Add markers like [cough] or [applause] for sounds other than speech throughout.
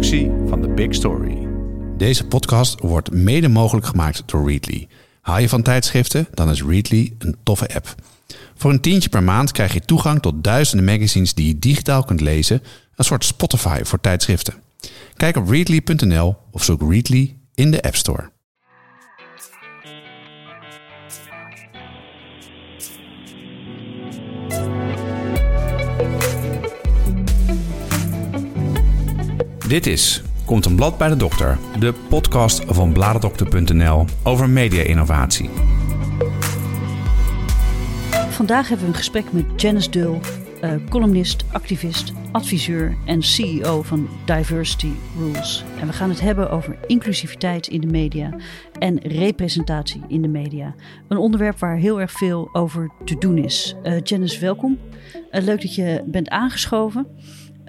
productie van The Big Story. Deze podcast wordt mede mogelijk gemaakt door Readly. Haal je van tijdschriften? Dan is Readly een toffe app. Voor een tientje per maand krijg je toegang tot duizenden magazines die je digitaal kunt lezen. Een soort Spotify voor tijdschriften. Kijk op readly.nl of zoek Readly in de App Store. Dit is Komt een blad bij de dokter, de podcast van bladerdokter.nl over media-innovatie. Vandaag hebben we een gesprek met Janice Dull, uh, columnist, activist, adviseur en CEO van Diversity Rules. En we gaan het hebben over inclusiviteit in de media en representatie in de media. Een onderwerp waar heel erg veel over te doen is. Uh, Janice, welkom. Uh, leuk dat je bent aangeschoven.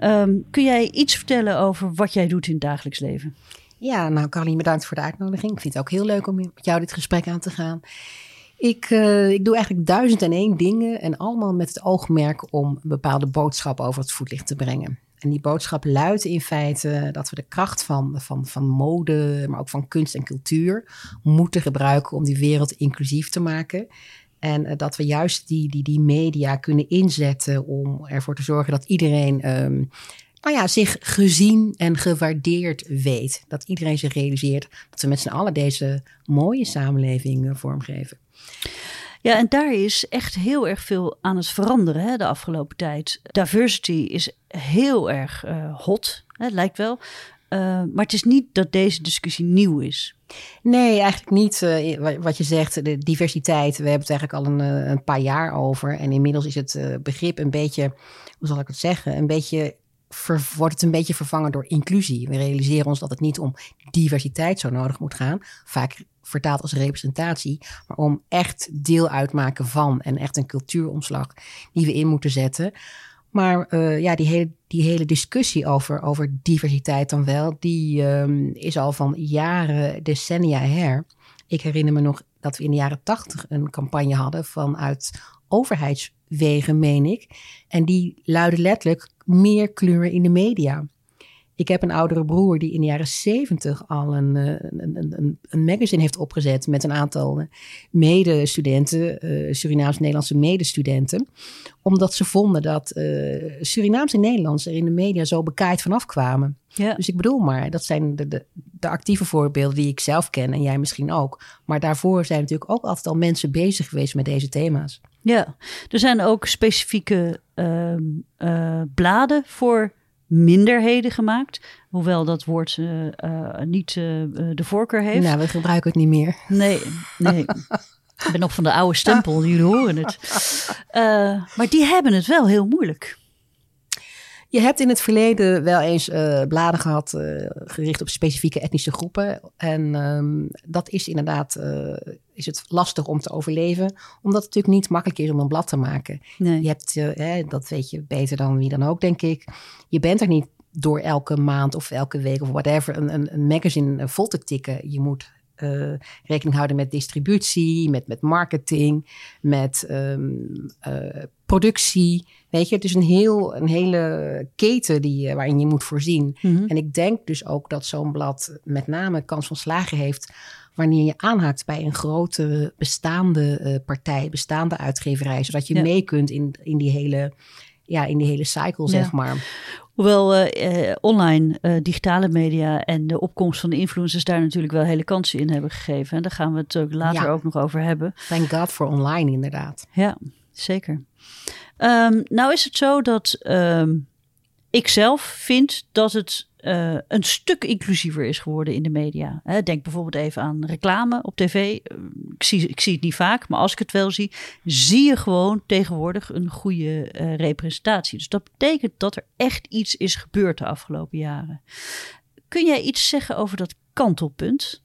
Um, kun jij iets vertellen over wat jij doet in het dagelijks leven? Ja, nou Carlien, bedankt voor de uitnodiging. Ik vind het ook heel leuk om met jou dit gesprek aan te gaan. Ik, uh, ik doe eigenlijk duizend en één dingen en allemaal met het oogmerk om een bepaalde boodschap over het voetlicht te brengen. En die boodschap luidt in feite dat we de kracht van, van, van mode, maar ook van kunst en cultuur moeten gebruiken om die wereld inclusief te maken. En uh, dat we juist die, die, die media kunnen inzetten om ervoor te zorgen dat iedereen um, nou ja, zich gezien en gewaardeerd weet. Dat iedereen zich realiseert dat we met z'n allen deze mooie samenleving uh, vormgeven. Ja, en daar is echt heel erg veel aan het veranderen hè, de afgelopen tijd. Diversity is heel erg uh, hot, hè, lijkt wel. Uh, maar het is niet dat deze discussie nieuw is. Nee, eigenlijk niet. Uh, wat je zegt, de diversiteit, we hebben het eigenlijk al een, een paar jaar over. En inmiddels is het begrip een beetje, hoe zal ik het zeggen, een beetje wordt het een beetje vervangen door inclusie. We realiseren ons dat het niet om diversiteit zo nodig moet gaan. Vaak vertaald als representatie, maar om echt deel uitmaken van en echt een cultuuromslag die we in moeten zetten. Maar uh, ja, die hele, die hele discussie over, over diversiteit dan wel, die um, is al van jaren, decennia her. Ik herinner me nog dat we in de jaren tachtig een campagne hadden vanuit overheidswegen, meen ik. En die luidde letterlijk meer kleur in de media. Ik heb een oudere broer die in de jaren zeventig al een, een, een, een, magazine heeft opgezet met een aantal medestudenten, uh, Surinaams-Nederlandse medestudenten. Omdat ze vonden dat uh, Surinaams en Nederlands er in de media zo bekaaid vanaf kwamen. Ja. Dus ik bedoel maar, dat zijn de, de, de, actieve voorbeelden die ik zelf ken en jij misschien ook. Maar daarvoor zijn natuurlijk ook altijd al mensen bezig geweest met deze thema's. Ja, er zijn ook specifieke uh, uh, bladen voor minderheden gemaakt. Hoewel dat woord uh, uh, niet uh, de voorkeur heeft. Nou, we gebruiken het niet meer. Nee, nee. [laughs] Ik ben nog van de oude stempel, jullie horen het. maar die hebben het wel heel moeilijk. Je hebt in het verleden wel eens bladen gehad gericht op specifieke etnische groepen. En um, dat is inderdaad is het lastig om te overleven. Omdat het natuurlijk niet makkelijk is om een blad te maken. Nee. Je hebt, hè, dat weet je beter dan wie dan ook, denk ik. Je bent er niet door elke maand of elke week of whatever een, een, een magazine vol te tikken. Je moet uh, rekening houden met distributie, met, met marketing, met um, uh, productie. Weet je, het is een, heel, een hele keten die, waarin je moet voorzien. Mm -hmm. En ik denk dus ook dat zo'n blad met name kans van slagen heeft wanneer je aanhaakt bij een grote bestaande uh, partij, bestaande uitgeverij, zodat je ja. mee kunt in, in die hele ja, in die hele cycle, zeg maar. Hoewel uh, online uh, digitale media en de opkomst van de influencers daar natuurlijk wel hele kansen in hebben gegeven. En daar gaan we het ook later ja. ook nog over hebben. Thank God voor online, inderdaad. Ja, zeker. Um, nou is het zo dat um, ik zelf vind dat het uh, een stuk inclusiever is geworden in de media. Denk bijvoorbeeld even aan reclame op tv. Ik zie, ik zie het niet vaak, maar als ik het wel zie, zie je gewoon tegenwoordig een goede uh, representatie. Dus dat betekent dat er echt iets is gebeurd de afgelopen jaren. Kun jij iets zeggen over dat kantelpunt?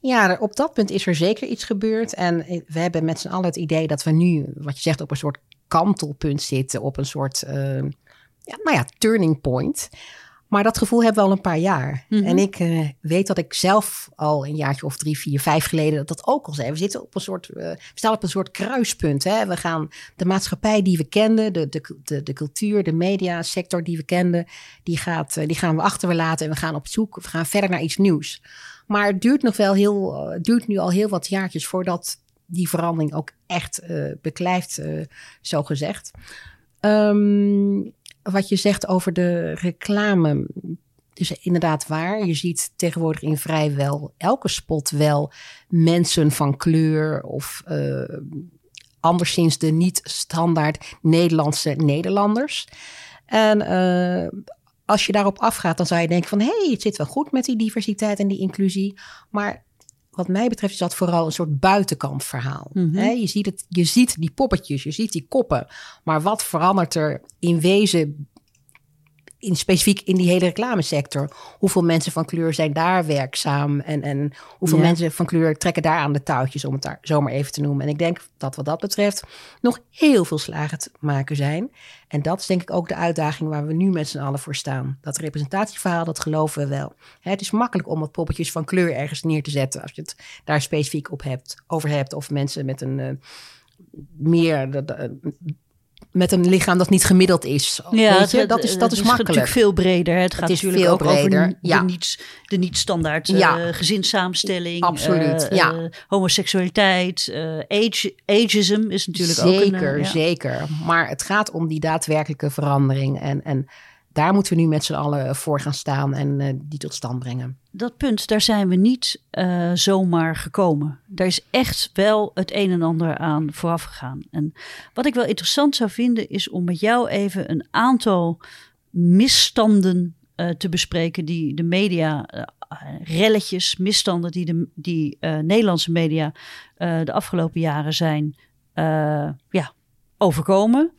Ja, op dat punt is er zeker iets gebeurd. En we hebben met z'n allen het idee dat we nu, wat je zegt, op een soort kantelpunt zitten, op een soort, uh, ja, nou ja, turning point. Maar dat gevoel hebben we al een paar jaar. Mhm. En ik eh, weet dat ik zelf al een jaartje of drie, vier, vijf geleden dat dat ook al zei. We zitten op een soort, eh, we staan op een soort kruispunt. Hè? We gaan de maatschappij die we kenden, de, de, de, de cultuur, de mediasector die we kenden, die, gaat, eh, die gaan we achter we laten en we gaan op zoek, we gaan verder naar iets nieuws. Maar het duurt nog wel heel, duurt nu al heel wat jaartjes voordat die verandering ook echt beklijft, zo gezegd. Ehm, wat je zegt over de reclame, is inderdaad waar. Je ziet tegenwoordig in vrijwel elke spot wel mensen van kleur of eh, anderszins de niet standaard Nederlandse Nederlanders. En eh, als je daarop afgaat, dan zou je denken van... hé, hey, het zit wel goed met die diversiteit en die inclusie. Maar wat mij betreft is dat vooral een soort buitenkant verhaal. Mhm. Je, ziet het, je ziet die poppetjes, je ziet die koppen. Maar wat verandert er in wezen... In specifiek in die hele reclamesector. Hoeveel mensen van kleur zijn daar werkzaam? En, en hoeveel Ja. mensen van kleur trekken daar aan de touwtjes, om het daar zomaar even te noemen. En ik denk dat wat dat betreft nog heel veel slagen te maken zijn. En dat is denk ik ook de uitdaging waar we nu met z'n allen voor staan. Dat representatieverhaal, dat geloven we wel. Het is makkelijk om wat poppetjes van kleur ergens neer te zetten. Als je het daar specifiek op hebt, over hebt. Of mensen met een eh, meer... de- de- met een lichaam dat niet gemiddeld is. Weet je? het- dat is, dat is natuurlijk makkelijk. veel breder. Het gaat is natuurlijk veel ook over breder, de, ja. niet, de niet standaard Ja. eh, gezinssamenstelling. Absoluut, eh, ja. eh, homoseksualiteit. age, ageism is natuurlijk ook een... zeker, ja. zeker. Maar het gaat om die daadwerkelijke verandering. En, en daar moeten we nu met z'n allen voor gaan staan en eh, die tot stand brengen. dat punt, daar zijn we niet eh, zomaar gekomen. Daar is echt wel het een en ander aan vooraf gegaan. En wat ik wel interessant zou vinden, is om met jou even een aantal misstanden eh, te bespreken die de media, relletjes, misstanden die de die, Nederlandse media de afgelopen jaren zijn ja, overkomen.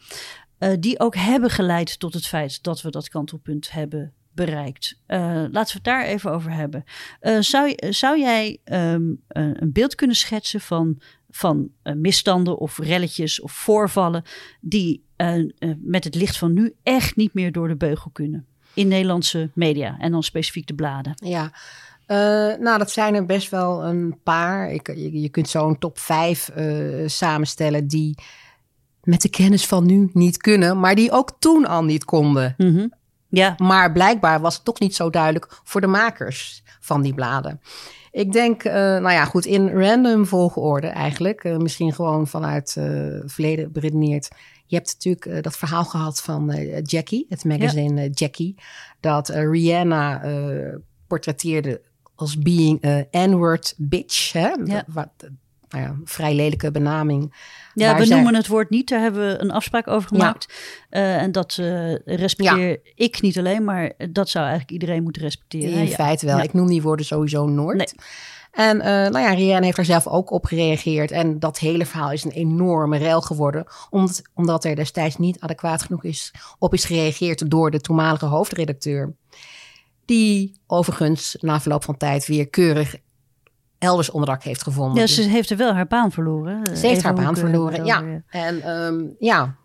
Eh, die ook hebben geleid tot het feit dat we dat kantelpunt hebben bereikt. Eh, laten we het daar even over hebben. Eh, zou, zou jij ehm, een beeld kunnen schetsen van, van misstanden of relletjes of voorvallen die met het licht van nu echt niet meer door de beugel kunnen? In Nederlandse media en dan specifiek de bladen. Ja, nou dat zijn er best wel een paar. Ik, je, kunt zo'n top vijf samenstellen die met de kennis van nu niet kunnen, maar die ook toen al niet konden. Mhm. Ja, Maar blijkbaar was het toch niet zo duidelijk voor de makers van die bladen. Ik denk, eh, nou ja, goed, in random volgorde eigenlijk. eh, misschien gewoon vanuit het verleden beredeneerd. Je hebt natuurlijk dat verhaal gehad van Jackie, het magazine Jackie. Dat Rihanna portretteerde als being a N-word bitch. Hè? Ja. Wat, nou ja, vrij lelijke benaming. Ja, we zij- noemen het woord niet. Daar hebben we een afspraak over gemaakt. Eh, en dat eh, respecteer ik niet alleen, maar dat zou eigenlijk iedereen moeten respecteren. In feite wel. Ik noem die woorden sowieso nooit. Nee. En eh, nou ja, Rianne heeft daar zelf ook op gereageerd. En dat hele verhaal is een enorme rel geworden. Omdat, omdat er destijds niet adequaat genoeg is, op is gereageerd door de toenmalige hoofdredacteur. Die overigens na verloop van tijd weer keurig elders onderdak heeft gevonden. Ja, Dus ze heeft er wel haar baan verloren. ze heeft haar baan eh, verloren. Ja. En ehm, ja,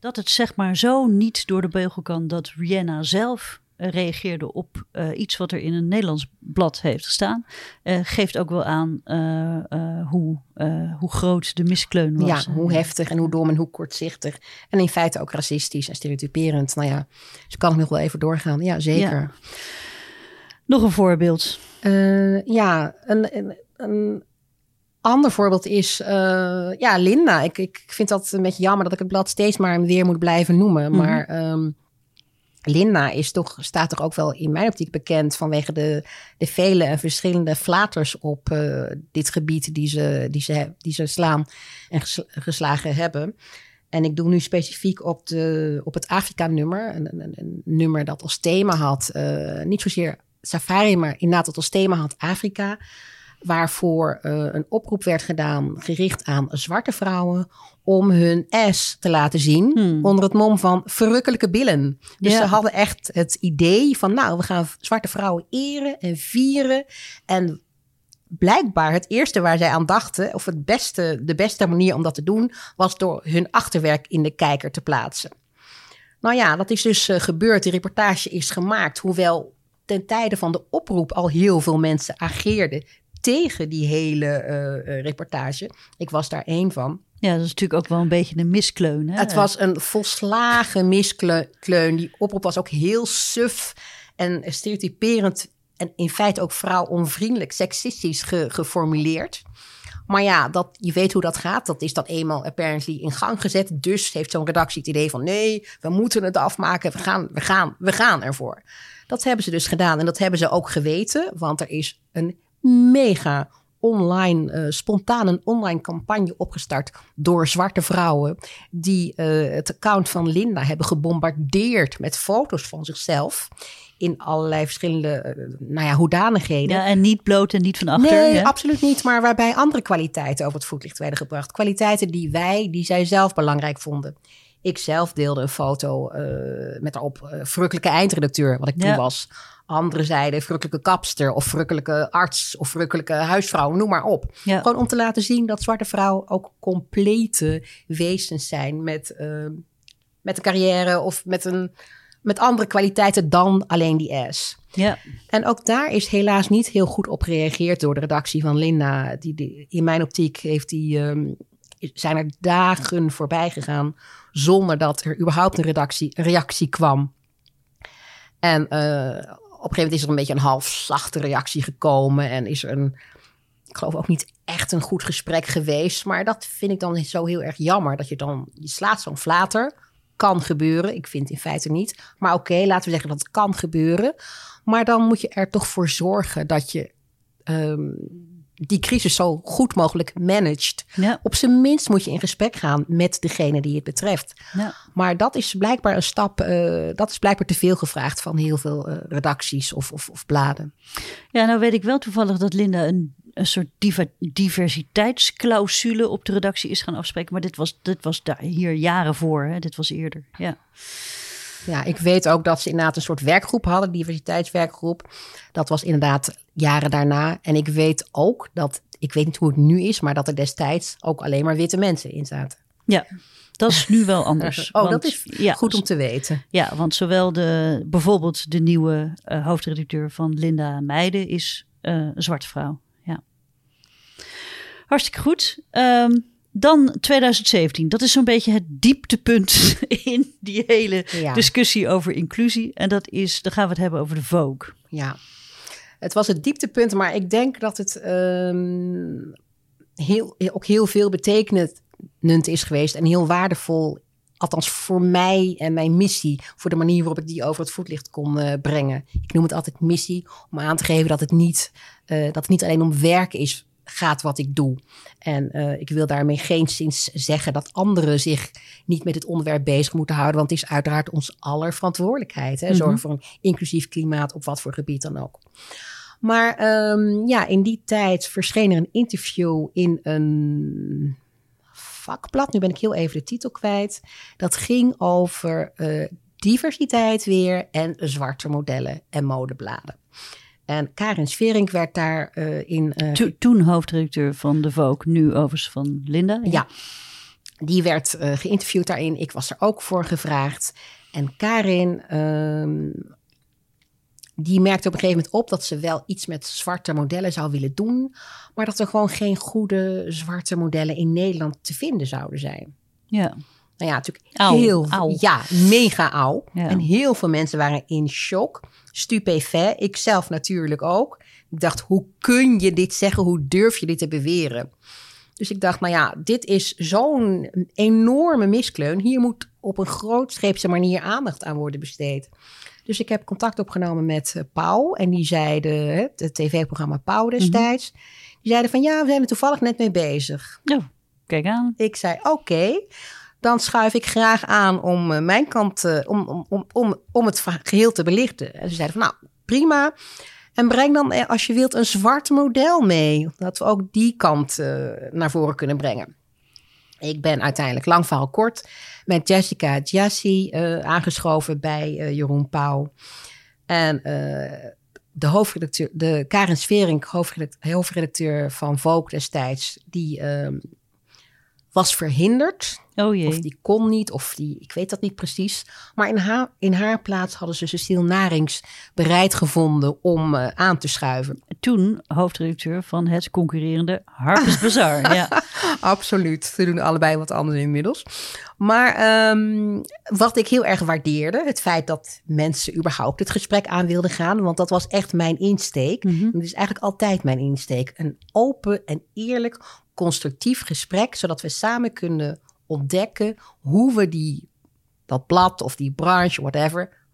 Dat het zeg maar zo niet door de beugel kan dat Rihanna zelf eh, reageerde op eh, iets wat er in een Nederlands blad heeft gestaan. eh, geeft ook wel aan eh, eh, hoe, eh, hoe groot de miskleun was. ja, hoe heftig en hoe dom en hoe kortzichtig. En in feite ook racistisch en stereotyperend. Nou ja, ze kan ik nog wel even doorgaan. Ja, zeker. Ja. Nog een voorbeeld. Eh, ja, een, een, een ander voorbeeld is eh, ja, Linda. Ik, ik vind dat een beetje jammer dat ik het blad steeds maar weer moet blijven noemen. Mhm. Maar ehm, Linda is toch, staat toch ook wel in mijn optiek bekend vanwege de, de vele en verschillende flaters op eh, dit gebied die ze, die, ze, die ze slaan en ges- geslagen hebben. En ik doe nu specifiek op, de, op het Afrika-nummer. Een, een, een nummer dat als thema had, niet zozeer safari, maar inderdaad dat als thema had Afrika. Waarvoor eh, een oproep werd gedaan, gericht aan zwarte vrouwen, om hun S te laten zien. Hmm. Onder het mom van verrukkelijke billen. Dus Ja. ze hadden echt het idee van, nou, we gaan zwarte vrouwen eren en vieren. En blijkbaar het eerste waar zij aan dachten, of het beste, de beste manier om dat te doen, was door hun achterwerk in de kijker te plaatsen. Nou ja, dat is dus gebeurd. De reportage is gemaakt. Hoewel ten tijde van de oproep al heel veel mensen ageerden tegen die hele uh, reportage. Ik was daar één van. Ja, dat is natuurlijk ook wel een beetje een miskleun. Hè? Het was een volslagen miskleun. Die oproep was ook heel suf en stereotyperend en in feite ook vrouwonvriendelijk, seksistisch geformuleerd. Maar ja, dat, je weet hoe dat gaat. Dat is dat eenmaal apparently in gang gezet. Dus heeft zo'n redactie het idee van nee, we moeten het afmaken. We gaan, we gaan, we gaan ervoor. Dat hebben ze dus gedaan. En dat hebben ze ook geweten. Want er is een mega online, uh, spontaan een online campagne opgestart door zwarte vrouwen. Die uh, het account van Linda hebben gebombardeerd met foto's van zichzelf in allerlei verschillende uh, nou ja, hoedanigheden. Ja, en niet bloot en niet van achter. Nee, absoluut niet. Maar waarbij andere kwaliteiten over het voetlicht werden gebracht. Kwaliteiten die wij, die zij zelf belangrijk vonden. Ik zelf deelde een foto uh, met daarop uh, verrukkelijke eindredacteur, wat ik toen was. Andere zeiden verrukkelijke kapster of verrukkelijke arts of verrukkelijke huisvrouw, noem maar op. Ja. Gewoon om te laten zien dat zwarte vrouwen ook complete wezens zijn met, uh, met een carrière of met een met andere kwaliteiten dan alleen die S. Ja. En ook daar is helaas niet heel goed op gereageerd door de redactie van Linda. Die, die in mijn optiek heeft die, um, zijn er dagen voorbij gegaan zonder dat er überhaupt een, redactie, reactie kwam. En uh, op een gegeven moment is er een beetje een half zachte reactie gekomen en is er een, ik geloof ook niet echt een goed gesprek geweest. Maar dat vind ik dan zo heel erg jammer. Dat je dan, je slaat zo'n flater kan gebeuren. Ik vind in feite niet. Maar oké, laten we zeggen dat het kan gebeuren. Maar dan moet je er toch voor zorgen dat je um, die crisis zo goed mogelijk managt. Ja. Op zijn minst moet je in gesprek gaan met degene die het betreft. Ja. Maar dat is blijkbaar een stap, uh, dat is blijkbaar te veel gevraagd van heel veel uh, redacties of, of, of bladen. Ja, nou weet ik wel toevallig dat Linda een een soort diversiteitsclausule op de redactie is gaan afspreken. Maar dit was, dit was daar hier jaren voor. Hè? Dit was eerder. Ja. Ja, ik weet ook dat ze inderdaad een soort werkgroep hadden, diversiteitswerkgroep. Dat was inderdaad jaren daarna. En ik weet ook dat, ik weet niet hoe het nu is, maar dat er destijds ook alleen maar witte mensen in zaten. Ja, dat is nu wel anders. [laughs] oh, want, dat is ja, goed om te weten. Ja, want zowel de, bijvoorbeeld de nieuwe uh, hoofdredacteur van Linda Meijden is uh, een zwarte vrouw. Hartstikke goed. Um, dan 2017. Dat is zo'n beetje het dieptepunt [laughs] in die hele ja. discussie over inclusie. En dat is, dan gaan we het hebben over de Vogue. Ja, het was het dieptepunt, maar ik denk dat het um, heel, ook heel veel betekenend is geweest en heel waardevol. Althans voor mij en mijn missie, voor de manier waarop ik die over het voetlicht kon uh, brengen. Ik noem het altijd missie, om aan te geven dat het niet, uh, dat het niet alleen om werk is gaat wat ik doe. En uh, ik wil daarmee geen zins zeggen dat anderen zich niet met het onderwerp bezig moeten houden. Want het is uiteraard ons aller verantwoordelijkheid. Hè? Zorgen mm -hmm. voor een inclusief klimaat op wat voor gebied dan ook. Maar um, ja, in die tijd verscheen er een interview in een vakblad. Nu ben ik heel even de titel kwijt. Dat ging over uh, diversiteit weer en zwarte modellen en modebladen. En Karin Sverink werd daar uh, in. Uh, to, toen hoofdredacteur van de Vogue, nu overigens van Linda. Ja, ja die werd uh, geïnterviewd daarin. Ik was er ook voor gevraagd. En Karin, uh, die merkte op een gegeven moment op dat ze wel iets met zwarte modellen zou willen doen. Maar dat er gewoon geen goede zwarte modellen in Nederland te vinden zouden zijn. Ja. Nou ja, natuurlijk heel au. Ja, mega oud. Ja. En heel veel mensen waren in shock stupefait. Ik zelf natuurlijk ook. Ik dacht, hoe kun je dit zeggen? Hoe durf je dit te beweren? Dus ik dacht, nou ja, dit is zo'n enorme miskleun. Hier moet op een grootscheepse manier aandacht aan worden besteed. Dus ik heb contact opgenomen met uh, Pauw. En die zeiden, het tv-programma Pauw destijds. Mm -hmm. Die zeiden van, ja, we zijn er toevallig net mee bezig. Oh, kijk aan. Ik zei, oké. Okay dan schuif ik graag aan om uh, mijn kant, uh, om, om, om, om, om het geheel te belichten. En ze zeiden van, nou, prima. En breng dan, eh, als je wilt, een zwart model mee. Dat we ook die kant naar voren kunnen brengen. Ik ben uiteindelijk, lang verhaal kort, met Jessica Jassi aangeschoven bij Jeroen Pauw. En de hoofdredacteur, de Karin Sverink, hoofdredacteur, hoofdredacteur van Vogue destijds, die ehm, was verhinderd. Oh jee. Of die kon niet, of die, ik weet dat niet precies. Maar in haar, in haar plaats hadden ze Cecile Narings bereid gevonden om uh, aan te schuiven. Toen hoofdredacteur van het concurrerende Harper's Bazaar. [laughs] ja. Absoluut. Ze doen allebei wat anders inmiddels. Maar um, wat ik heel erg waardeerde, het feit dat mensen überhaupt het gesprek aan wilden gaan. Want dat was echt mijn insteek. Mm -hmm. Dat is eigenlijk altijd mijn insteek. Een open en eerlijk, constructief gesprek, zodat we samen kunnen ontdekken hoe we die, dat blad of die branche, whatever,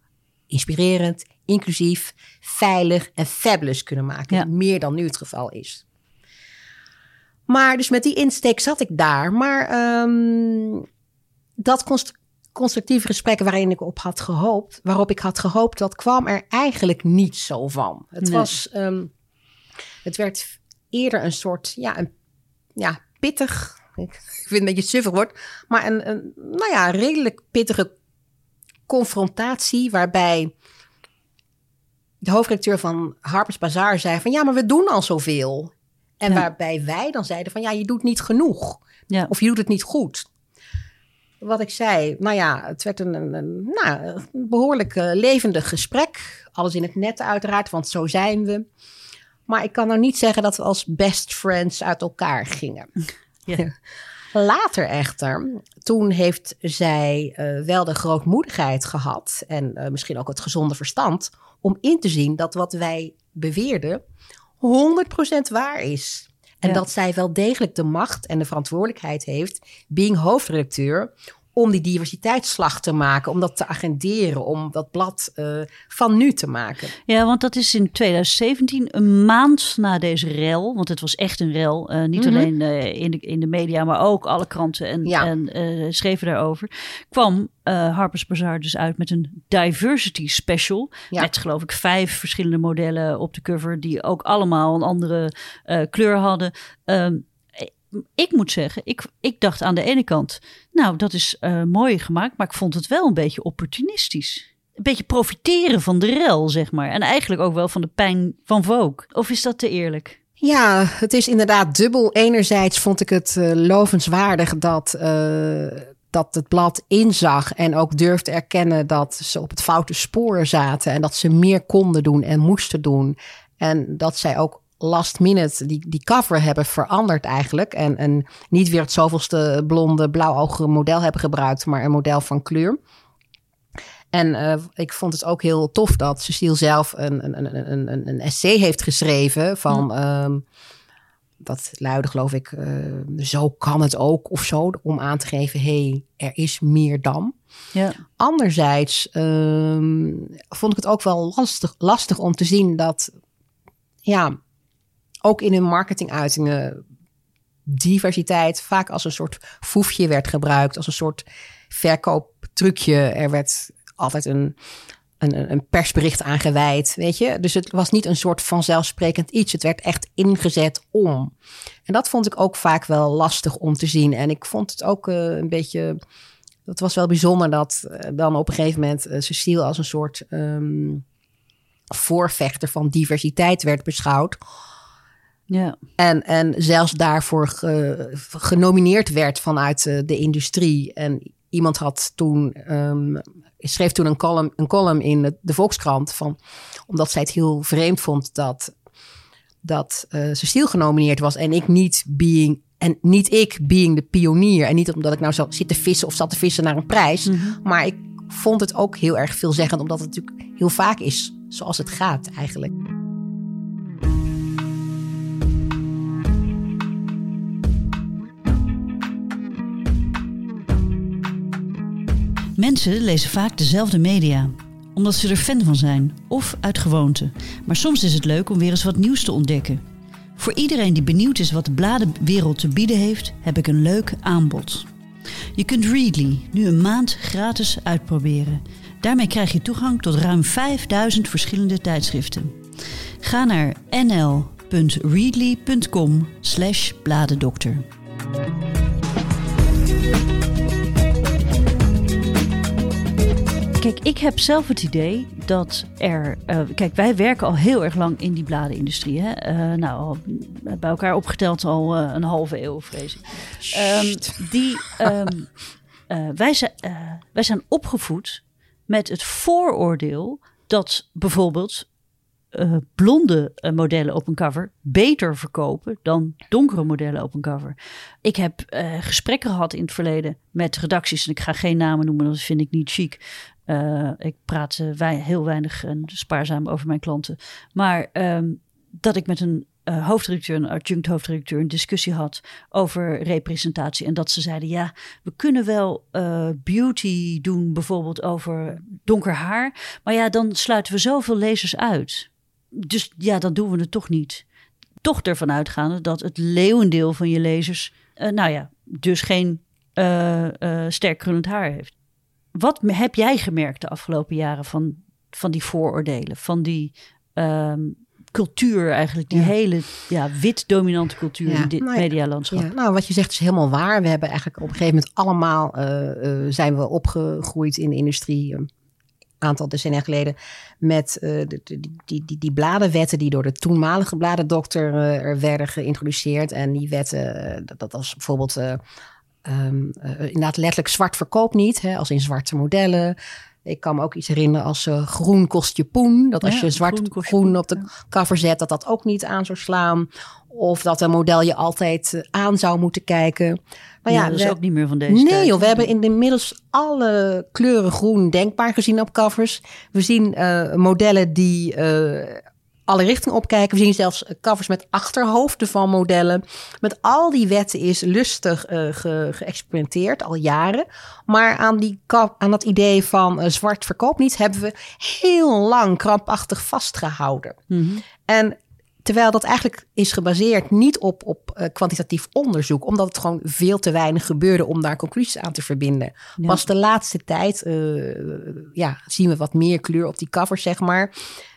inspirerend, inclusief, veilig en fabulous kunnen maken. Ja. Meer dan nu het geval is. Maar dus met die insteek zat ik daar. Maar um, dat const constructieve gesprek waarin ik op had gehoopt, waarop ik had gehoopt, dat kwam er eigenlijk niet zo van. Het Nee. was, um, het werd eerder een soort, ja, een ja, pittig. Ik vind het een beetje suffig woord, maar een, een, nou ja, redelijk pittige confrontatie waarbij de hoofdredacteur van Harper's Bazaar zei van ja, maar we doen al zoveel. En Ja. waarbij wij dan zeiden van ja, je doet niet genoeg. Ja. Of je doet het niet goed. Wat ik zei, nou ja, het werd een, een, een, nou, een behoorlijk eh, levendig gesprek. Alles in het net uiteraard, want zo zijn we. Maar ik kan nou niet zeggen dat we als best friends uit elkaar gingen. Ja. [laughs] Later echter, toen heeft zij eh, wel de grootmoedigheid gehad en eh, misschien ook het gezonde verstand om in te zien dat wat wij beweerden 100% waar is. En Ja. dat zij wel degelijk de macht en de verantwoordelijkheid heeft, being hoofdredacteur, om die diversiteitsslag te maken, om dat te agenderen, om dat blad eh, van nu te maken. Ja, want dat is in 2017, een maand na deze rel. Want het was echt een rel. eh, niet Mhm. alleen eh, in, de, in de media, maar ook alle kranten en, Ja. en schreven daarover. Kwam Harper's Bazaar dus uit met een diversity special. Ja. Met geloof ik vijf verschillende modellen op de cover. Die ook allemaal een andere kleur hadden. Ehm, ik moet zeggen, ik, ik dacht aan de ene kant, nou, dat is eh, mooi gemaakt, maar ik vond het wel een beetje opportunistisch. Een beetje profiteren van de rel, zeg maar. En eigenlijk ook wel van de pijn van Vogue. Of is dat te eerlijk? Ja, het is inderdaad dubbel. Enerzijds vond ik het eh, lovenswaardig dat, eh, dat het blad inzag en ook durfde erkennen dat ze op het foute spoor zaten en dat ze meer konden doen en moesten doen. En dat zij ook last minute die, die cover hebben veranderd eigenlijk. En, en niet weer het zoveelste blonde, blauwogige model hebben gebruikt, maar een model van kleur. En eh, ik vond het ook heel tof dat Cecile zelf een, een, een, een, een- een essay heeft geschreven van... ehm, dat luidde geloof ik, eh, zo kan het ook of zo. Om aan te geven, hé, hey, er is meer dan. Ja. Anderzijds ehm, vond ik het ook wel lastig, lastig om te zien dat... Ja, ook in hun marketinguitingen diversiteit vaak als een soort foefje werd gebruikt, als een soort verkooptrucje. Er werd altijd een, een, een persbericht aangeweid, weet je. Dus het was niet een soort vanzelfsprekend iets. Het werd echt ingezet om. En dat vond ik ook vaak wel lastig om te zien. En ik vond het ook eh, een beetje... Het was wel bijzonder dat eh, dan op een gegeven moment eh, Cecile als een soort ehm, voorvechter van diversiteit werd beschouwd. Ja. En, en zelfs daarvoor ge- genomineerd werd vanuit eh, de industrie. En iemand had toen, ehm, schreef toen een column, een column in de, Volkskrant. Van, omdat zij het heel vreemd vond dat, dat eh Cecile genomineerd was. En ik niet being. En niet ik being de pionier. En niet omdat ik nou zo zit te vissen of zat te vissen naar een prijs. Maar ik vond het ook heel erg veelzeggend. Omdat het natuurlijk heel vaak is zoals het gaat eigenlijk. Mensen lezen vaak dezelfde media, omdat ze er fan van zijn of uit gewoonte. Maar soms is het leuk om weer eens wat nieuws te ontdekken. Voor iedereen die benieuwd is wat de bladenwereld te bieden heeft, heb ik een leuk aanbod. Je kunt Readly nu een maand gratis uitproberen. Daarmee krijg je toegang tot ruim 5000 verschillende tijdschriften. Ga naar nl.readly.com Kijk, ik heb zelf het idee dat er. Uh, kijk, wij werken al heel erg lang in die bladenindustrie. Hè? Uh, nou, al, bij elkaar opgeteld al uh, een halve eeuw, vrees ik. Um, die, um, wij, zijn, wij zijn opgevoed met het vooroordeel dat bijvoorbeeld uh, blonde uh, modellen op een cover beter verkopen dan donkere modellen op een cover. Ik heb uh, gesprekken gehad in het verleden met redacties, en ik ga geen namen noemen, dat vind ik niet chic. Ik praat wij, heel weinig en spaarzaam over mijn klanten. Maar um, dat ik met een uh, hoofdredacteur en adjunct hoofdredacteur een discussie had over representatie. En dat ze zeiden: ja, we kunnen wel beauty doen, bijvoorbeeld over donker haar. Maar ja, dan sluiten we zoveel lezers uit. Dus ja, dan doen we het toch niet. Toch ervan uitgaande dat het leeuwendeel van je lezers, nou ja, dus geen sterk krullend haar heeft. Wat heb jij gemerkt de afgelopen jaren van, van die vooroordelen, van die. Um, cultuur eigenlijk, die hele ja, wit-dominante cultuur in dit nou medialandschap. Ja, nou, wat je zegt is helemaal waar. We hebben eigenlijk op een gegeven moment allemaal uh, uh, zijn we opgegroeid in de industrie. Een aantal decennia geleden met uh, de, die, die, die, die bladenwetten die door de toenmalige bladendokter er werden geïntroduceerd. En die wetten, dat, dat was bijvoorbeeld um, inderdaad letterlijk zwart verkoop niet, hè, als in zwarte modellen. Ik kan me ook iets herinneren als uh, groen kost je poen. Dat als je zwart groen, groen op de cover zet, dat dat ook niet aan zou slaan. Of dat een model je altijd uh, aan zou moeten kijken. Maar ja, dat is ook niet meer van deze Nee tijd. joh, we hebben inmiddels alle kleuren groen denkbaar gezien op covers. We zien uh, modellen die alle richtingen opkijken. We zien zelfs covers met achterhoofden van modellen. Met al die wetten is lustig uh, ge geëxperimenteerd, al jaren. Maar aan, die aan dat idee van uh, zwart verkoop niet... hebben we heel lang krampachtig vastgehouden. Mm -hmm. En terwijl dat eigenlijk is gebaseerd niet op, op uh, kwantitatief onderzoek... omdat het gewoon veel te weinig gebeurde om daar conclusies aan te verbinden. Ja. Pas de laatste tijd ja, zien we wat meer kleur op die covers, zeg maar...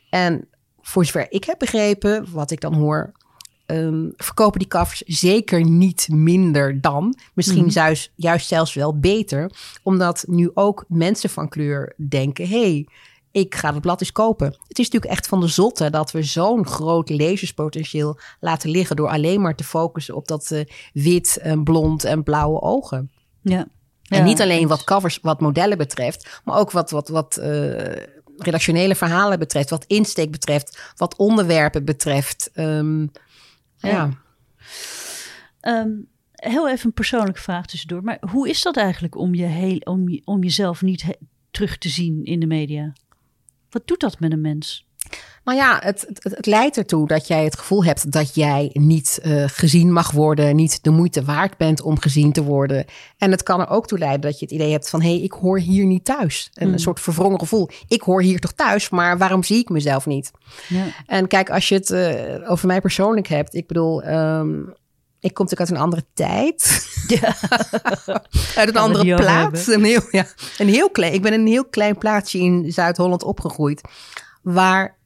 En voor zover ik heb begrepen, wat ik dan hoor, um, verkopen die covers zeker niet minder dan. Misschien mm. juist, juist zelfs wel beter, omdat nu ook mensen van kleur denken: hey, ik ga het blad eens kopen. Het is natuurlijk echt van de zotte dat we zo'n groot lezerspotentieel laten liggen door alleen maar te focussen op dat uh, wit en blond en blauwe ogen. Ja. En ja, niet alleen wat covers, wat modellen betreft, maar ook wat, wat, wat uh, redactionele verhalen betreft, wat insteek betreft, wat onderwerpen betreft. Um, ja. ja. Um, heel even een persoonlijke vraag tussendoor. Maar hoe is dat eigenlijk om, je heel, om, je, om jezelf niet terug te zien in de media? Wat doet dat met een mens? Nou ja, het, het, het, leidt ertoe dat jij het gevoel hebt dat jij niet uh, gezien mag worden, niet de moeite waard bent om gezien te worden. En het kan er ook toe leiden dat je het idee hebt van hé, hey, ik hoor hier niet thuis. En mm. Een soort verwrongen gevoel. Ik hoor hier toch thuis, maar waarom zie ik mezelf niet? Ja. En kijk, als je het uh, over mij persoonlijk hebt, ik bedoel. Um, ik kom natuurlijk uit een andere tijd. Ja. [laughs] uit een andere plaats. Een heel, ja, een heel klein, ik ben in een heel klein plaatsje in Zuid-Holland opgegroeid. Waar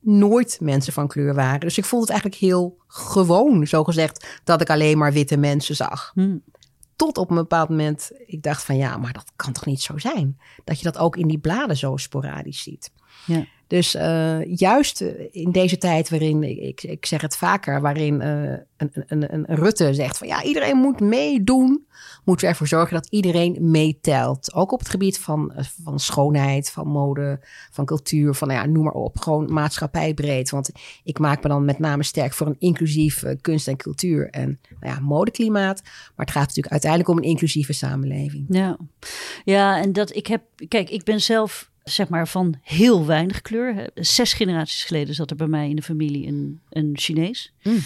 nooit mensen van kleur waren. Dus ik vond het eigenlijk heel gewoon, zo gezegd, dat ik alleen maar witte mensen zag. Hmm. Tot op een bepaald moment ik dacht van ja, maar dat kan toch niet zo zijn? Dat je dat ook in die bladen zo sporadisch ziet. Ja. Dus uh, juist in deze tijd waarin, ik, ik zeg het vaker, waarin uh, een, een, een Rutte zegt van ja, iedereen moet meedoen, moeten we ervoor zorgen dat iedereen meetelt. Ook op het gebied van, van schoonheid, van mode, van cultuur, van nou ja, noem maar op. Gewoon maatschappijbreed. Want ik maak me dan met name sterk voor een inclusief kunst en cultuur en nou ja, modeklimaat. Maar het gaat natuurlijk uiteindelijk om een inclusieve samenleving. Ja, ja en dat ik heb, kijk, ik ben zelf zeg maar van heel weinig kleur. Zes generaties geleden zat er bij mij in de familie een, een Chinees. Mm.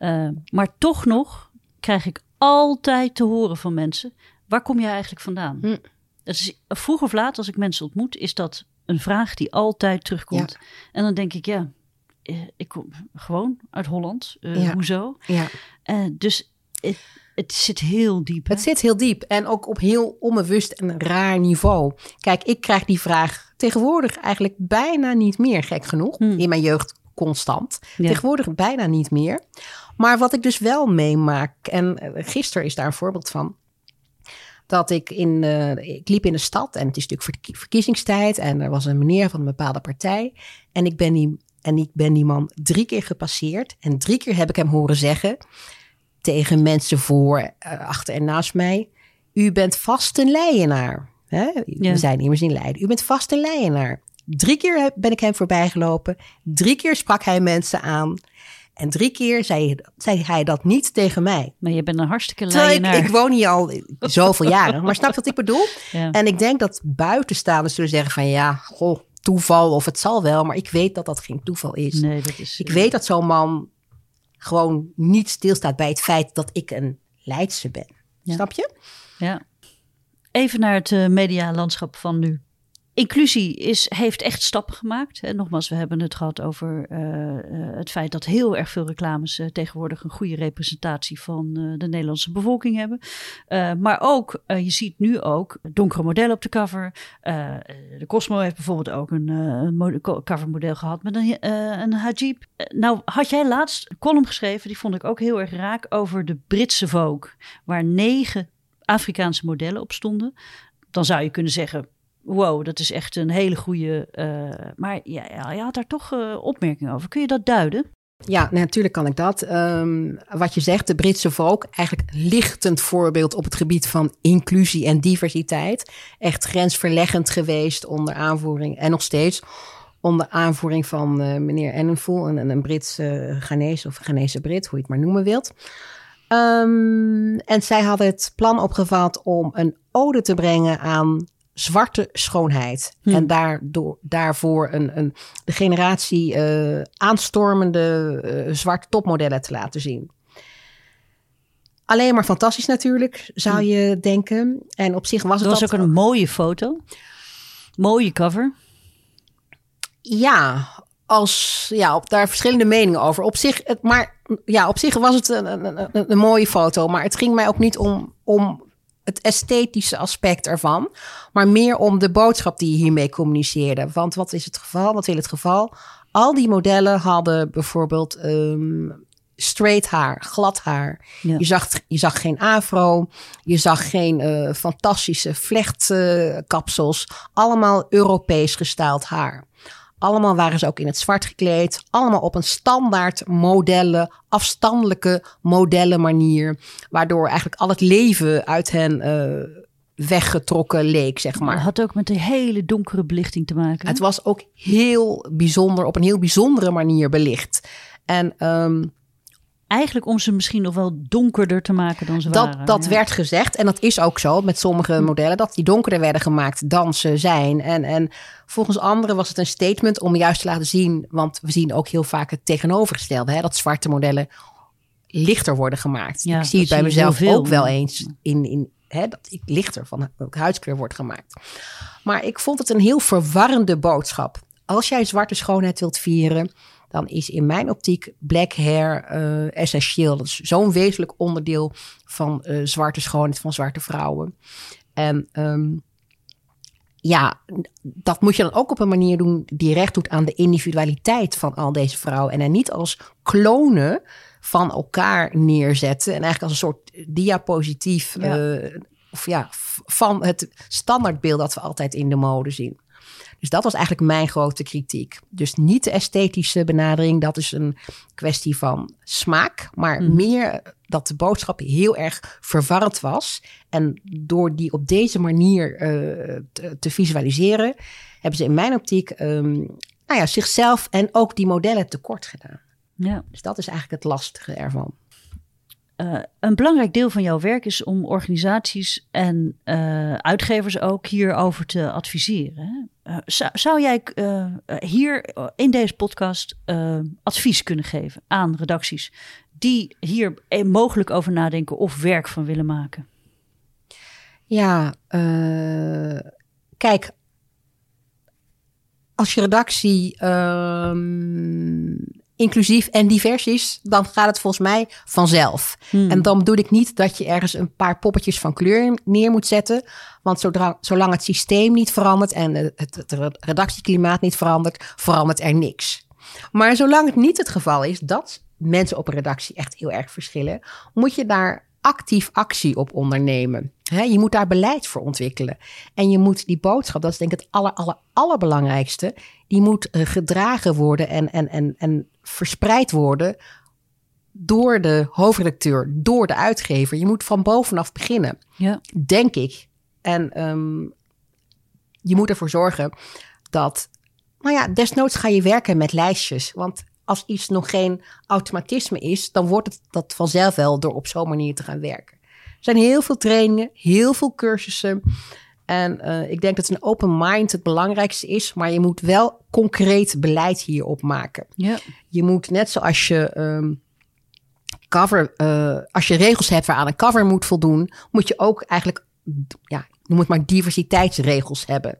Uh, maar toch nog krijg ik altijd te horen van mensen: waar kom je eigenlijk vandaan? Mm. Dat is, vroeg of laat, als ik mensen ontmoet, is dat een vraag die altijd terugkomt. Ja. En dan denk ik, ja, eh, ik kom gewoon uit Holland. Uh, ja. Hoezo? Ja. Uh, dus het, zit heel diep. Hè? Het zit heel diep en ook op heel onbewust en raar niveau. Kijk, ik krijg die vraag tegenwoordig eigenlijk bijna niet meer, gek genoeg. Hmm. In mijn jeugd constant. Ja. Tegenwoordig bijna niet meer. Maar wat ik dus wel meemaak, en gisteren is daar een voorbeeld van. dat ik in, uh, ik liep in de stad en het is natuurlijk verkiezingstijd en er was een meneer van een bepaalde partij en ik ben die, en ik ben die man drie keer gepasseerd en drie keer heb ik hem horen zeggen tegen mensen voor, uh, achter en naast mij, u bent vast een leienaar. Hè? We zijn immers in Leiden. U bent vast een leienaar. Drie keer ben ik hem voorbij gelopen. Drie keer sprak hij mensen aan. En drie keer zei, zei, hij dat niet tegen mij. Maar je bent een hartstikke leienaar. Ik, ik, woon hier al zoveel jaren. Maar snap je wat ik bedoel? [laughs] Ja. En ik denk dat buitenstaanders zullen zeggen van ja, goh, toeval of het zal wel. Maar ik weet dat dat geen toeval is. Nee, dat is ik weet dat zo'n man gewoon niet stilstaat bij het feit dat ik een Leidse ben. Snap je? Ja. Even naar het uh, medialandschap van nu inclusie is, heeft echt stappen gemaakt. En nogmaals, we hebben het gehad over uh, het feit dat heel erg veel reclames uh, tegenwoordig een goede representatie van de Nederlandse bevolking hebben. maar ook, je ziet nu ook donkere modellen op de cover. de Cosmo heeft bijvoorbeeld ook een, covermodel gehad met een, een hijab. nou, had jij laatst een column geschreven, die vond ik ook heel erg raak, over de Britse Vogue, waar negen Afrikaanse modellen op stonden. Dan zou je kunnen zeggen, wow, dat is echt een hele goede. Uh, maar ja, je had daar toch uh, opmerkingen over. Kun je dat duiden? Ja, natuurlijk kan ik dat. Um, wat je zegt, de Britse volk, eigenlijk lichtend voorbeeld op het gebied van inclusie en diversiteit. Echt grensverleggend geweest onder aanvoering en nog steeds onder aanvoering van uh, meneer Enenvoel, een, een Britse Ghanese of Ghanese Brit, hoe je het maar noemen wilt. Um, en zij hadden het plan opgevat om een ode te brengen aan zwarte schoonheid. Hm. En daardoor, daarvoor een, een, de generatie uh, aanstormende uh, zwarte topmodellen te laten zien. Alleen maar fantastisch natuurlijk, zou hm. je denken. En op zich was het... Dat was ook een mooie foto. Mooie cover. Ja, als, ja, op, daar verschillende meningen over. Op zich, het, maar ja, op zich was het een, een, een, een mooie foto. Maar het ging mij ook niet om, om het esthetische aspect ervan, maar meer om de boodschap die je hiermee communiceerde. Want wat is het geval? Wat wil het geval? Al die modellen hadden bijvoorbeeld um, straight haar, glad haar. Je, zag, je zag geen afro, je zag geen uh, fantastische vlechtkapsels. Uh, allemaal Europees gestyled haar. Allemaal waren ze ook in het zwart gekleed. Allemaal op een standaard modellen, afstandelijke modellen manier. Waardoor eigenlijk al het leven uit hen uh, weggetrokken leek, zeg maar. Het had ook met een hele donkere belichting te maken. Het was ook heel bijzonder, op een heel bijzondere manier belicht. En um, eigenlijk om ze misschien nog wel donkerder te maken dan ze dat, waren. Dat werd gezegd en dat is ook zo met sommige hm. modellen, dat die donkerder werden gemaakt dan ze zijn. En, en volgens anderen was het een statement om juist te laten zien, want we zien ook heel vaak het tegenovergestelde, hè, dat zwarte modellen lichter worden gemaakt. Ja, ik zie het bij mezelf ook wel eens in, in hè, dat ik lichter van huidskleur wordt gemaakt. Maar ik vond het een heel verwarrende boodschap. Als jij zwarte schoonheid wilt vieren, dan is in mijn optiek black hair uh, essentieel. Dat is zo'n wezenlijk onderdeel van uh, zwarte schoonheid van zwarte vrouwen. En um, ja, dat moet je dan ook op een manier doen die recht doet aan de individualiteit van al deze vrouwen. En er niet als klonen van elkaar neerzetten. En eigenlijk als een soort diapositief ja. Uh, of ja, van het standaardbeeld dat we altijd in de mode zien. Dus dat was eigenlijk mijn grote kritiek. Dus niet de esthetische benadering, dat is een kwestie van smaak, maar mhm. meer dat de boodschap heel erg verwarrend was. En door die op deze manier uh, te, te, visualiseren, hebben ze in mijn optiek um, nou ja, zichzelf en ook die modellen tekort gedaan. Ja. Dus dat is eigenlijk het lastige ervan. Uh, een belangrijk deel van jouw werk is om organisaties en uh, uitgevers ook hierover te adviseren. Uh, zou, zou, jij hier in deze podcast advies kunnen geven aan redacties die hier mogelijk over nadenken of werk van willen maken? Ja, kijk, als je redactie ehm, inclusief en divers is, dan gaat het volgens mij vanzelf. Hmm. En dan bedoel ik niet dat je ergens een paar poppetjes van kleur neer moet zetten. Want zodra, zolang het systeem niet verandert en het, het redactieklimaat niet verandert, verandert er niks. Maar zolang het niet het geval is dat mensen op een redactie echt heel erg verschillen, moet je daar actief actie op ondernemen. je moet daar beleid voor ontwikkelen. En je moet die boodschap, dat is denk ik het aller, aller, allerbelangrijkste, die moet uh, gedragen worden en, en, en, en verspreid worden door de hoofdredacteur, door de uitgever. Je moet van bovenaf beginnen, ja. denk ik. En um, je moet ervoor zorgen dat, nou ja, desnoods ga je werken met lijstjes. Want als iets nog geen automatisme is, dan wordt het dat vanzelf wel door op zo'n manier te gaan werken. Er zijn heel veel trainingen, heel veel cursussen. En uh, ik denk dat een open mind het belangrijkste is, maar je moet wel concreet beleid hierop maken. Ja. Je moet net zoals je um, cover, uh, als je regels hebt waaraan een cover moet voldoen, moet je ook eigenlijk ja, noem het maar diversiteitsregels hebben.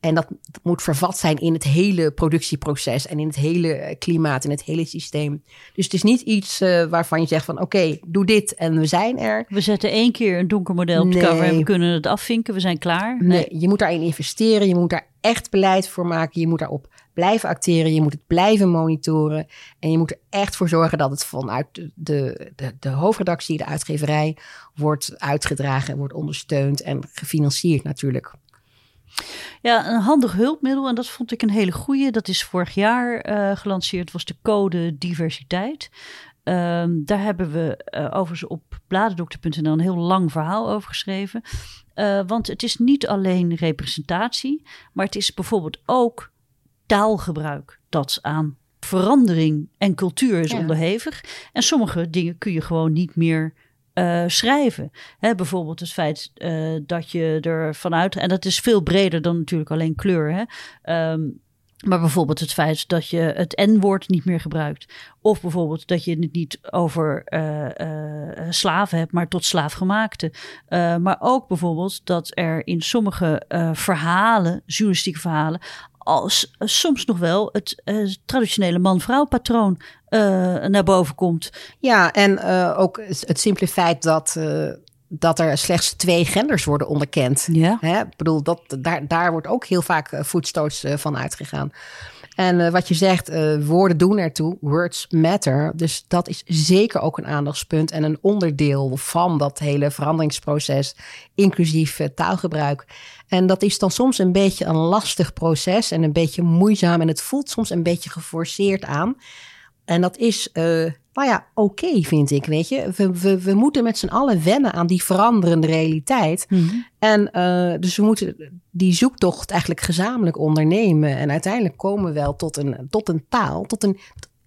En dat moet vervat zijn in het hele productieproces en in het hele eh, klimaat, in het hele systeem. Dus het is niet iets uh, waarvan je zegt van oké, doe dit en we zijn er. We zetten één keer een donker model op de cover en we kunnen het afvinken, we zijn klaar. Nee. nee, je moet daarin investeren, je moet daar echt beleid voor maken, je moet daarop blijven acteren, je moet het blijven monitoren. En je moet er echt voor zorgen dat het vanuit de, de, de, hoofdredactie, de uitgeverij, wordt uitgedragen en wordt ondersteund en gefinancierd natuurlijk. Ja, een handig hulpmiddel, en dat vond ik een hele goede. Dat is vorig jaar uh, gelanceerd, was de code diversiteit. Um, daar hebben we uh, overigens op bladendokter.nl een heel lang verhaal over geschreven. Uh, want het is niet alleen representatie, maar het is bijvoorbeeld ook taalgebruik dat aan verandering en cultuur is ja. onderhevig. En sommige dingen kun je gewoon niet meer uh, schrijven. Hè, bijvoorbeeld het feit uh, dat je er vanuit. En dat is veel breder dan natuurlijk alleen kleur. Hè. Um, maar bijvoorbeeld het feit dat je het N-woord niet meer gebruikt. Of bijvoorbeeld dat je het niet over uh, uh, slaven hebt, maar tot slaafgemaakte. Uh, maar ook bijvoorbeeld dat er in sommige verhalen, journalistieke verhalen, als soms nog wel het traditionele man-vrouw patroon naar boven komt. Ja, en ook het simpele feit dat, dat er slechts twee genders worden onderkend. Ja. Hè? Ik bedoel, dat, daar, daar wordt ook heel vaak voetstoots van uitgegaan. En uh, wat je zegt, uh, woorden doen ertoe, words matter. Dus dat is zeker ook een aandachtspunt en een onderdeel van dat hele veranderingsproces, inclusief uh, taalgebruik. En dat is dan soms een beetje een lastig proces en een beetje moeizaam en het voelt soms een beetje geforceerd aan. En dat is, uh, nou ja, oké, okay, vind ik. Weet je, we, we, we moeten met z'n allen wennen aan die veranderende realiteit. Mm -hmm. En uh, dus we moeten die zoektocht eigenlijk gezamenlijk ondernemen. En uiteindelijk komen we wel tot een, tot een taal, tot een,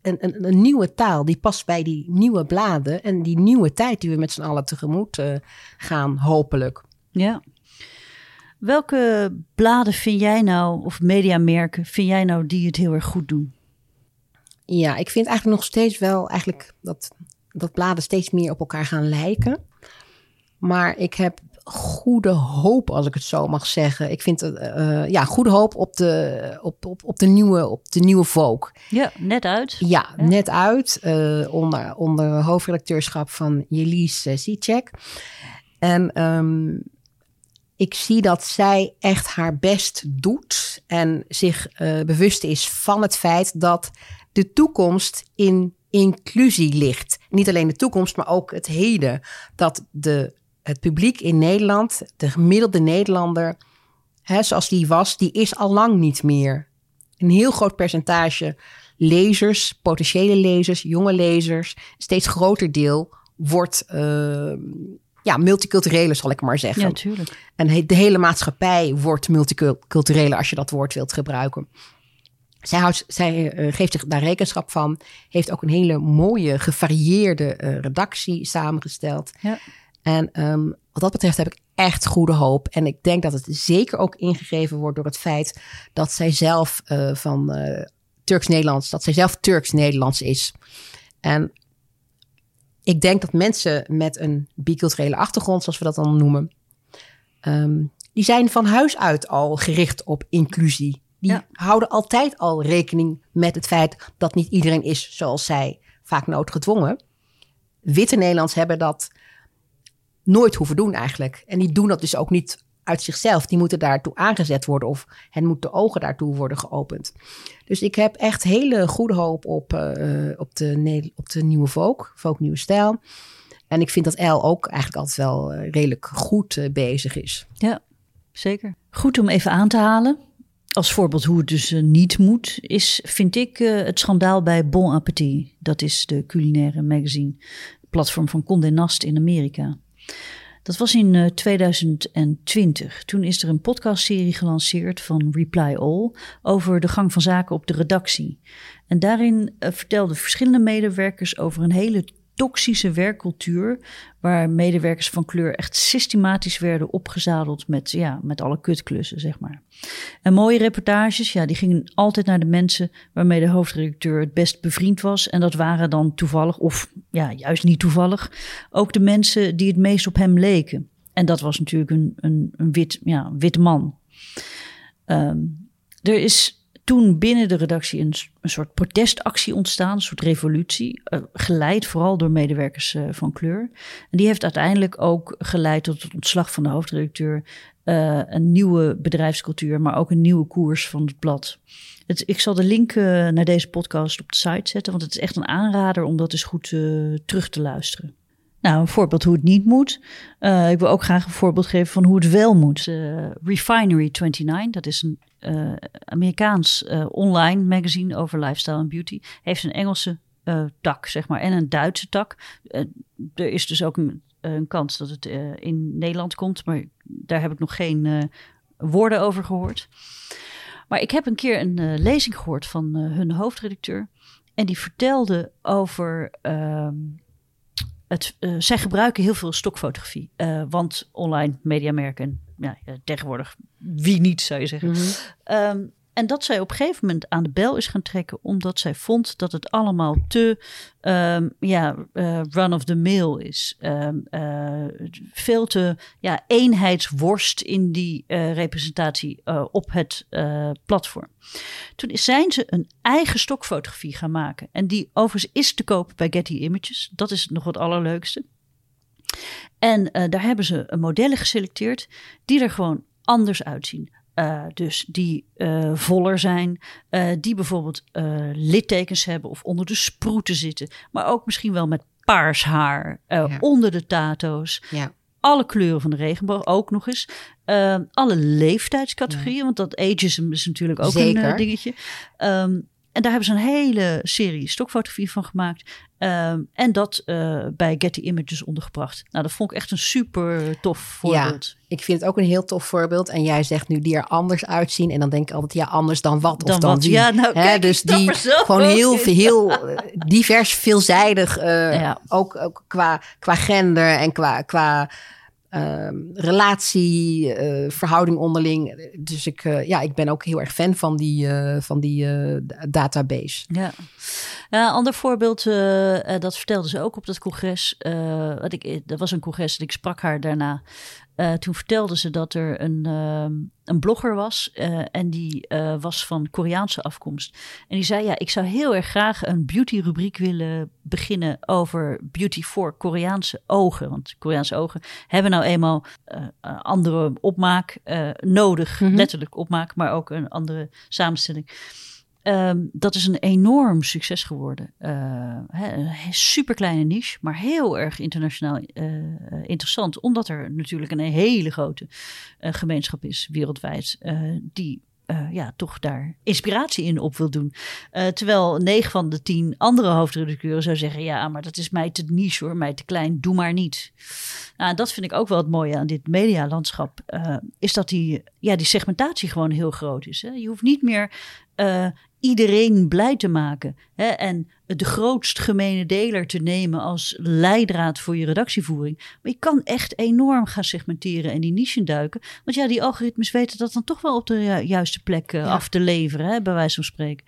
een, een, een nieuwe taal die past bij die nieuwe bladen en die nieuwe tijd die we met z'n allen tegemoet uh, gaan, hopelijk. Ja. Welke bladen vind jij nou, of mediamerken, vind jij nou die het heel erg goed doen? Ja, ik vind eigenlijk nog steeds wel eigenlijk dat, dat bladen steeds meer op elkaar gaan lijken. Maar ik heb goede hoop, als ik het zo mag zeggen. Ik vind uh, ja, goede hoop op de, op, op, op de nieuwe, op de nieuwe Vogue. Ja, net uit. Ja, ja. net uit. Uh, onder, onder hoofdredacteurschap van Jelise Sicek. En um, ik zie dat zij echt haar best doet en zich uh, bewust is van het feit dat de toekomst in inclusie ligt. Niet alleen de toekomst, maar ook het heden. Dat de, het publiek in Nederland, de gemiddelde Nederlander, hè, zoals die was, die is al lang niet meer. Een heel groot percentage lezers, potentiële lezers, jonge lezers, steeds groter deel wordt. Uh, ja, multiculturele, zal ik maar zeggen. Ja, natuurlijk. En de hele maatschappij wordt multiculturele, als je dat woord wilt gebruiken. Zij, houdt, zij uh, geeft zich daar rekenschap van. Heeft ook een hele mooie, gevarieerde uh, redactie samengesteld. Ja. En um, wat dat betreft heb ik echt goede hoop. En ik denk dat het zeker ook ingegeven wordt door het feit dat zij zelf uh, van Turks-Nederlands, dat zij zelf Turks-Nederlands is. En ik denk dat mensen met een biculturele achtergrond, zoals we dat dan noemen, um, die zijn van huis uit al gericht op inclusie. Die ja. houden altijd al rekening met het feit dat niet iedereen is zoals zij, vaak noodgedwongen. Witte Nederlands hebben dat nooit hoeven doen eigenlijk. En die doen dat dus ook niet uit zichzelf. Die moeten daartoe aangezet worden of hen moeten de ogen daartoe worden geopend. Dus ik heb echt hele goede hoop op, uh, op, de, op de nieuwe Vogue, Vogue Nieuwe Stijl. En ik vind dat El ook eigenlijk altijd wel eh, redelijk goed eh, bezig is. Ja, zeker. Goed om even aan te halen. Als voorbeeld hoe het dus niet moet, is, vind ik, het schandaal bij Bon Appetit. Dat is de culinaire magazine, platform van Condé Nast in Amerika. Dat was in 2020. Toen is er een podcastserie gelanceerd van Reply All over de gang van zaken op de redactie. En daarin vertelden verschillende medewerkers over een hele toxische werkcultuur. Waar medewerkers van kleur echt systematisch werden opgezadeld met, ja, met alle kutklussen, zeg maar. En mooie reportages, ja, die gingen altijd naar de mensen waarmee de hoofdredacteur het best bevriend was. En dat waren dan toevallig, of ja, juist niet toevallig, ook de mensen die het meest op hem leken. En dat was natuurlijk een, een, een wit, ja, wit man. Ehm, er is toen binnen de redactie een, een soort protestactie ontstaan, een soort revolutie, uh, geleid vooral door medewerkers uh, van kleur. En die heeft uiteindelijk ook geleid tot het ontslag van de hoofdredacteur, uh, een nieuwe bedrijfscultuur, maar ook een nieuwe koers van het blad. Het, ik zal de link naar deze podcast op de site zetten, want het is echt een aanrader om dat eens goed terug te luisteren. Nou, een voorbeeld hoe het niet moet. Ik wil ook graag een voorbeeld geven van hoe het wel moet. Refinery 29, dat is een uh, Amerikaans online magazine over lifestyle en beauty, heeft een Engelse tak, zeg maar, en een Duitse tak. er is dus ook een, kans dat het in Nederland komt, maar daar heb ik nog geen woorden over gehoord. Maar ik heb een keer een lezing gehoord van hun hoofdredacteur. En die vertelde over ehm, het, zij gebruiken heel veel stokfotografie. Want online mediamerken, ja, tegenwoordig wie niet zou je zeggen. Mm -hmm. um, en dat zij op een gegeven moment aan de bel is gaan trekken, omdat zij vond dat het allemaal te um, ja, uh, run of the mill is. Um, uh, veel te ja, eenheidsworst in die uh, representatie op het platform. Toen zijn ze een eigen stokfotografie gaan maken. En die overigens is te kopen bij Getty Images. Dat is nog het allerleukste. En daar hebben ze modellen geselecteerd die er gewoon anders uitzien. Uh, dus die uh, voller zijn, uh, die bijvoorbeeld littekens hebben of onder de sproeten zitten, maar ook misschien wel met paars haar, ja. onder de tato's. Ja. Alle kleuren van de regenboog ook nog eens. alle leeftijdscategorieën, ja. want dat ageism is natuurlijk ook Zeker. een dingetje. Um, en daar hebben ze een hele serie stokfotografie van gemaakt. Um, en dat uh, bij Getty Images ondergebracht. Nou, dat vond ik echt een super tof voorbeeld. Ja, ik vind het ook een heel tof voorbeeld. En jij zegt nu die er anders uitzien. En dan denk ik altijd, ja, anders dan wat dan of dan wat? wie. Ja, nou, kijk, dus die gewoon heel, heel [laughs] divers, veelzijdig. eh, Ja. ook, ook qua, qua gender en qua, qua ehm, relatie, eh, verhouding onderling. Dus ik, eh, ja, ik ben ook heel erg fan van die, eh, van die database. Ja. Ja, een ander voorbeeld, dat vertelde ze ook op dat congres. wat ik, dat was een congres en ik sprak haar daarna. Eh, toen vertelde ze dat er een, ehm, een blogger was eh, en die eh, was van Koreaanse afkomst. En die zei, ja, ik zou heel erg graag een beauty-rubriek willen beginnen over beauty voor Koreaanse ogen. Want Koreaanse ogen hebben nou eenmaal andere opmaak nodig, Mhm. letterlijk opmaak, maar ook een andere samenstelling. Ehm, dat is een enorm succes geworden. Eh, een super kleine niche, maar heel erg internationaal eh, interessant. Omdat er natuurlijk een hele grote eh, gemeenschap is wereldwijd die eh, ja, toch daar inspiratie in op wil doen. Eh, terwijl negen van de tien andere hoofdredacteuren zou zeggen: ja, maar dat is mij te niche hoor, mij te klein, doe maar niet. Nou, dat vind ik ook wel het mooie aan dit medialandschap. eh, is dat die, ja, die segmentatie gewoon heel groot is. Hè? Je hoeft niet meer iedereen blij te maken. Hè? En de grootst gemene deler te nemen als leidraad voor je redactievoering. Maar je kan echt enorm gaan segmenteren en die niche duiken. Want ja, die algoritmes weten dat dan toch wel op de ju- juiste plek eh, Ja. af te leveren, hè, bij wijze van spreken.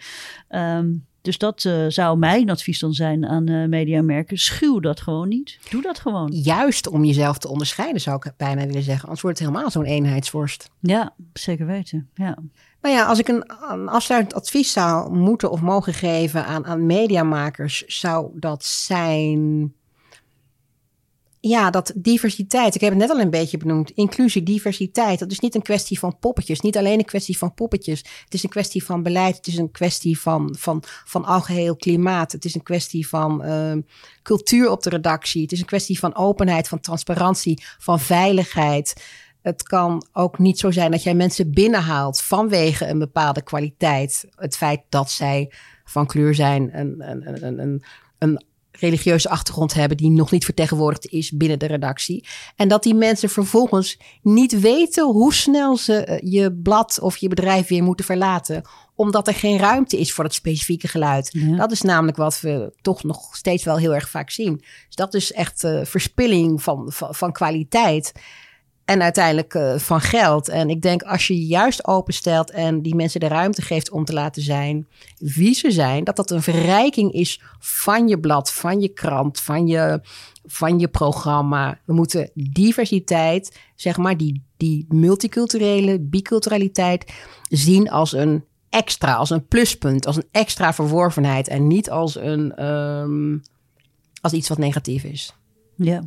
Ehm, dus dat eh, zou mijn advies dan zijn aan eh, mediamerken. Schuw dat gewoon niet. Doe dat gewoon. Juist om jezelf te onderscheiden, zou ik bijna willen zeggen. Anders wordt het helemaal zo'n eenheidsworst. Ja, zeker weten. Ja. Nou ja, als ik een, een afsluitend advies zou moeten of mogen geven aan, aan mediamakers, zou dat zijn. Ja, dat diversiteit. Ik heb het net al een beetje benoemd. Inclusie, diversiteit. Dat is niet een kwestie van poppetjes. Niet alleen een kwestie van poppetjes. Het is een kwestie van beleid. Het is een kwestie van, van, van algeheel klimaat. Het is een kwestie van uh, cultuur op de redactie. Het is een kwestie van openheid, van transparantie, van veiligheid. Het kan ook niet zo zijn dat jij mensen binnenhaalt vanwege een bepaalde kwaliteit. Het feit dat zij van kleur zijn, een, een, een, een, een religieuze achtergrond hebben die nog niet vertegenwoordigd is binnen de redactie. En dat die mensen vervolgens niet weten hoe snel ze eh, je blad of je bedrijf weer moeten verlaten omdat er geen ruimte is voor het specifieke geluid. Dat is namelijk wat we toch nog steeds wel heel erg vaak zien. Dus dat is echt uh, verspilling van, van, van kwaliteit. En uiteindelijk uh, van geld. En ik denk als je juist openstelt en die mensen de ruimte geeft om te laten zijn wie ze zijn, dat dat een verrijking is van je blad, van je krant, van je, van je programma. We moeten diversiteit, zeg maar, die, die multiculturele biculturaliteit zien als een extra, als een pluspunt, als een extra verworvenheid en niet als, een, um, als iets wat negatief is. Ja.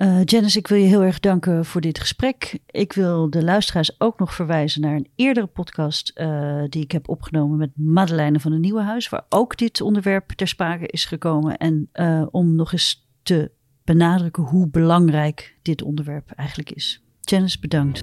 Uh, Janice, ik wil je heel erg danken voor dit gesprek. Ik wil de luisteraars ook nog verwijzen naar een eerdere podcast uh, die ik heb opgenomen met Madeleine van het Nieuwe Huis, waar ook dit onderwerp ter sprake is gekomen. En uh, om nog eens te benadrukken hoe belangrijk dit onderwerp eigenlijk is. Janice, bedankt.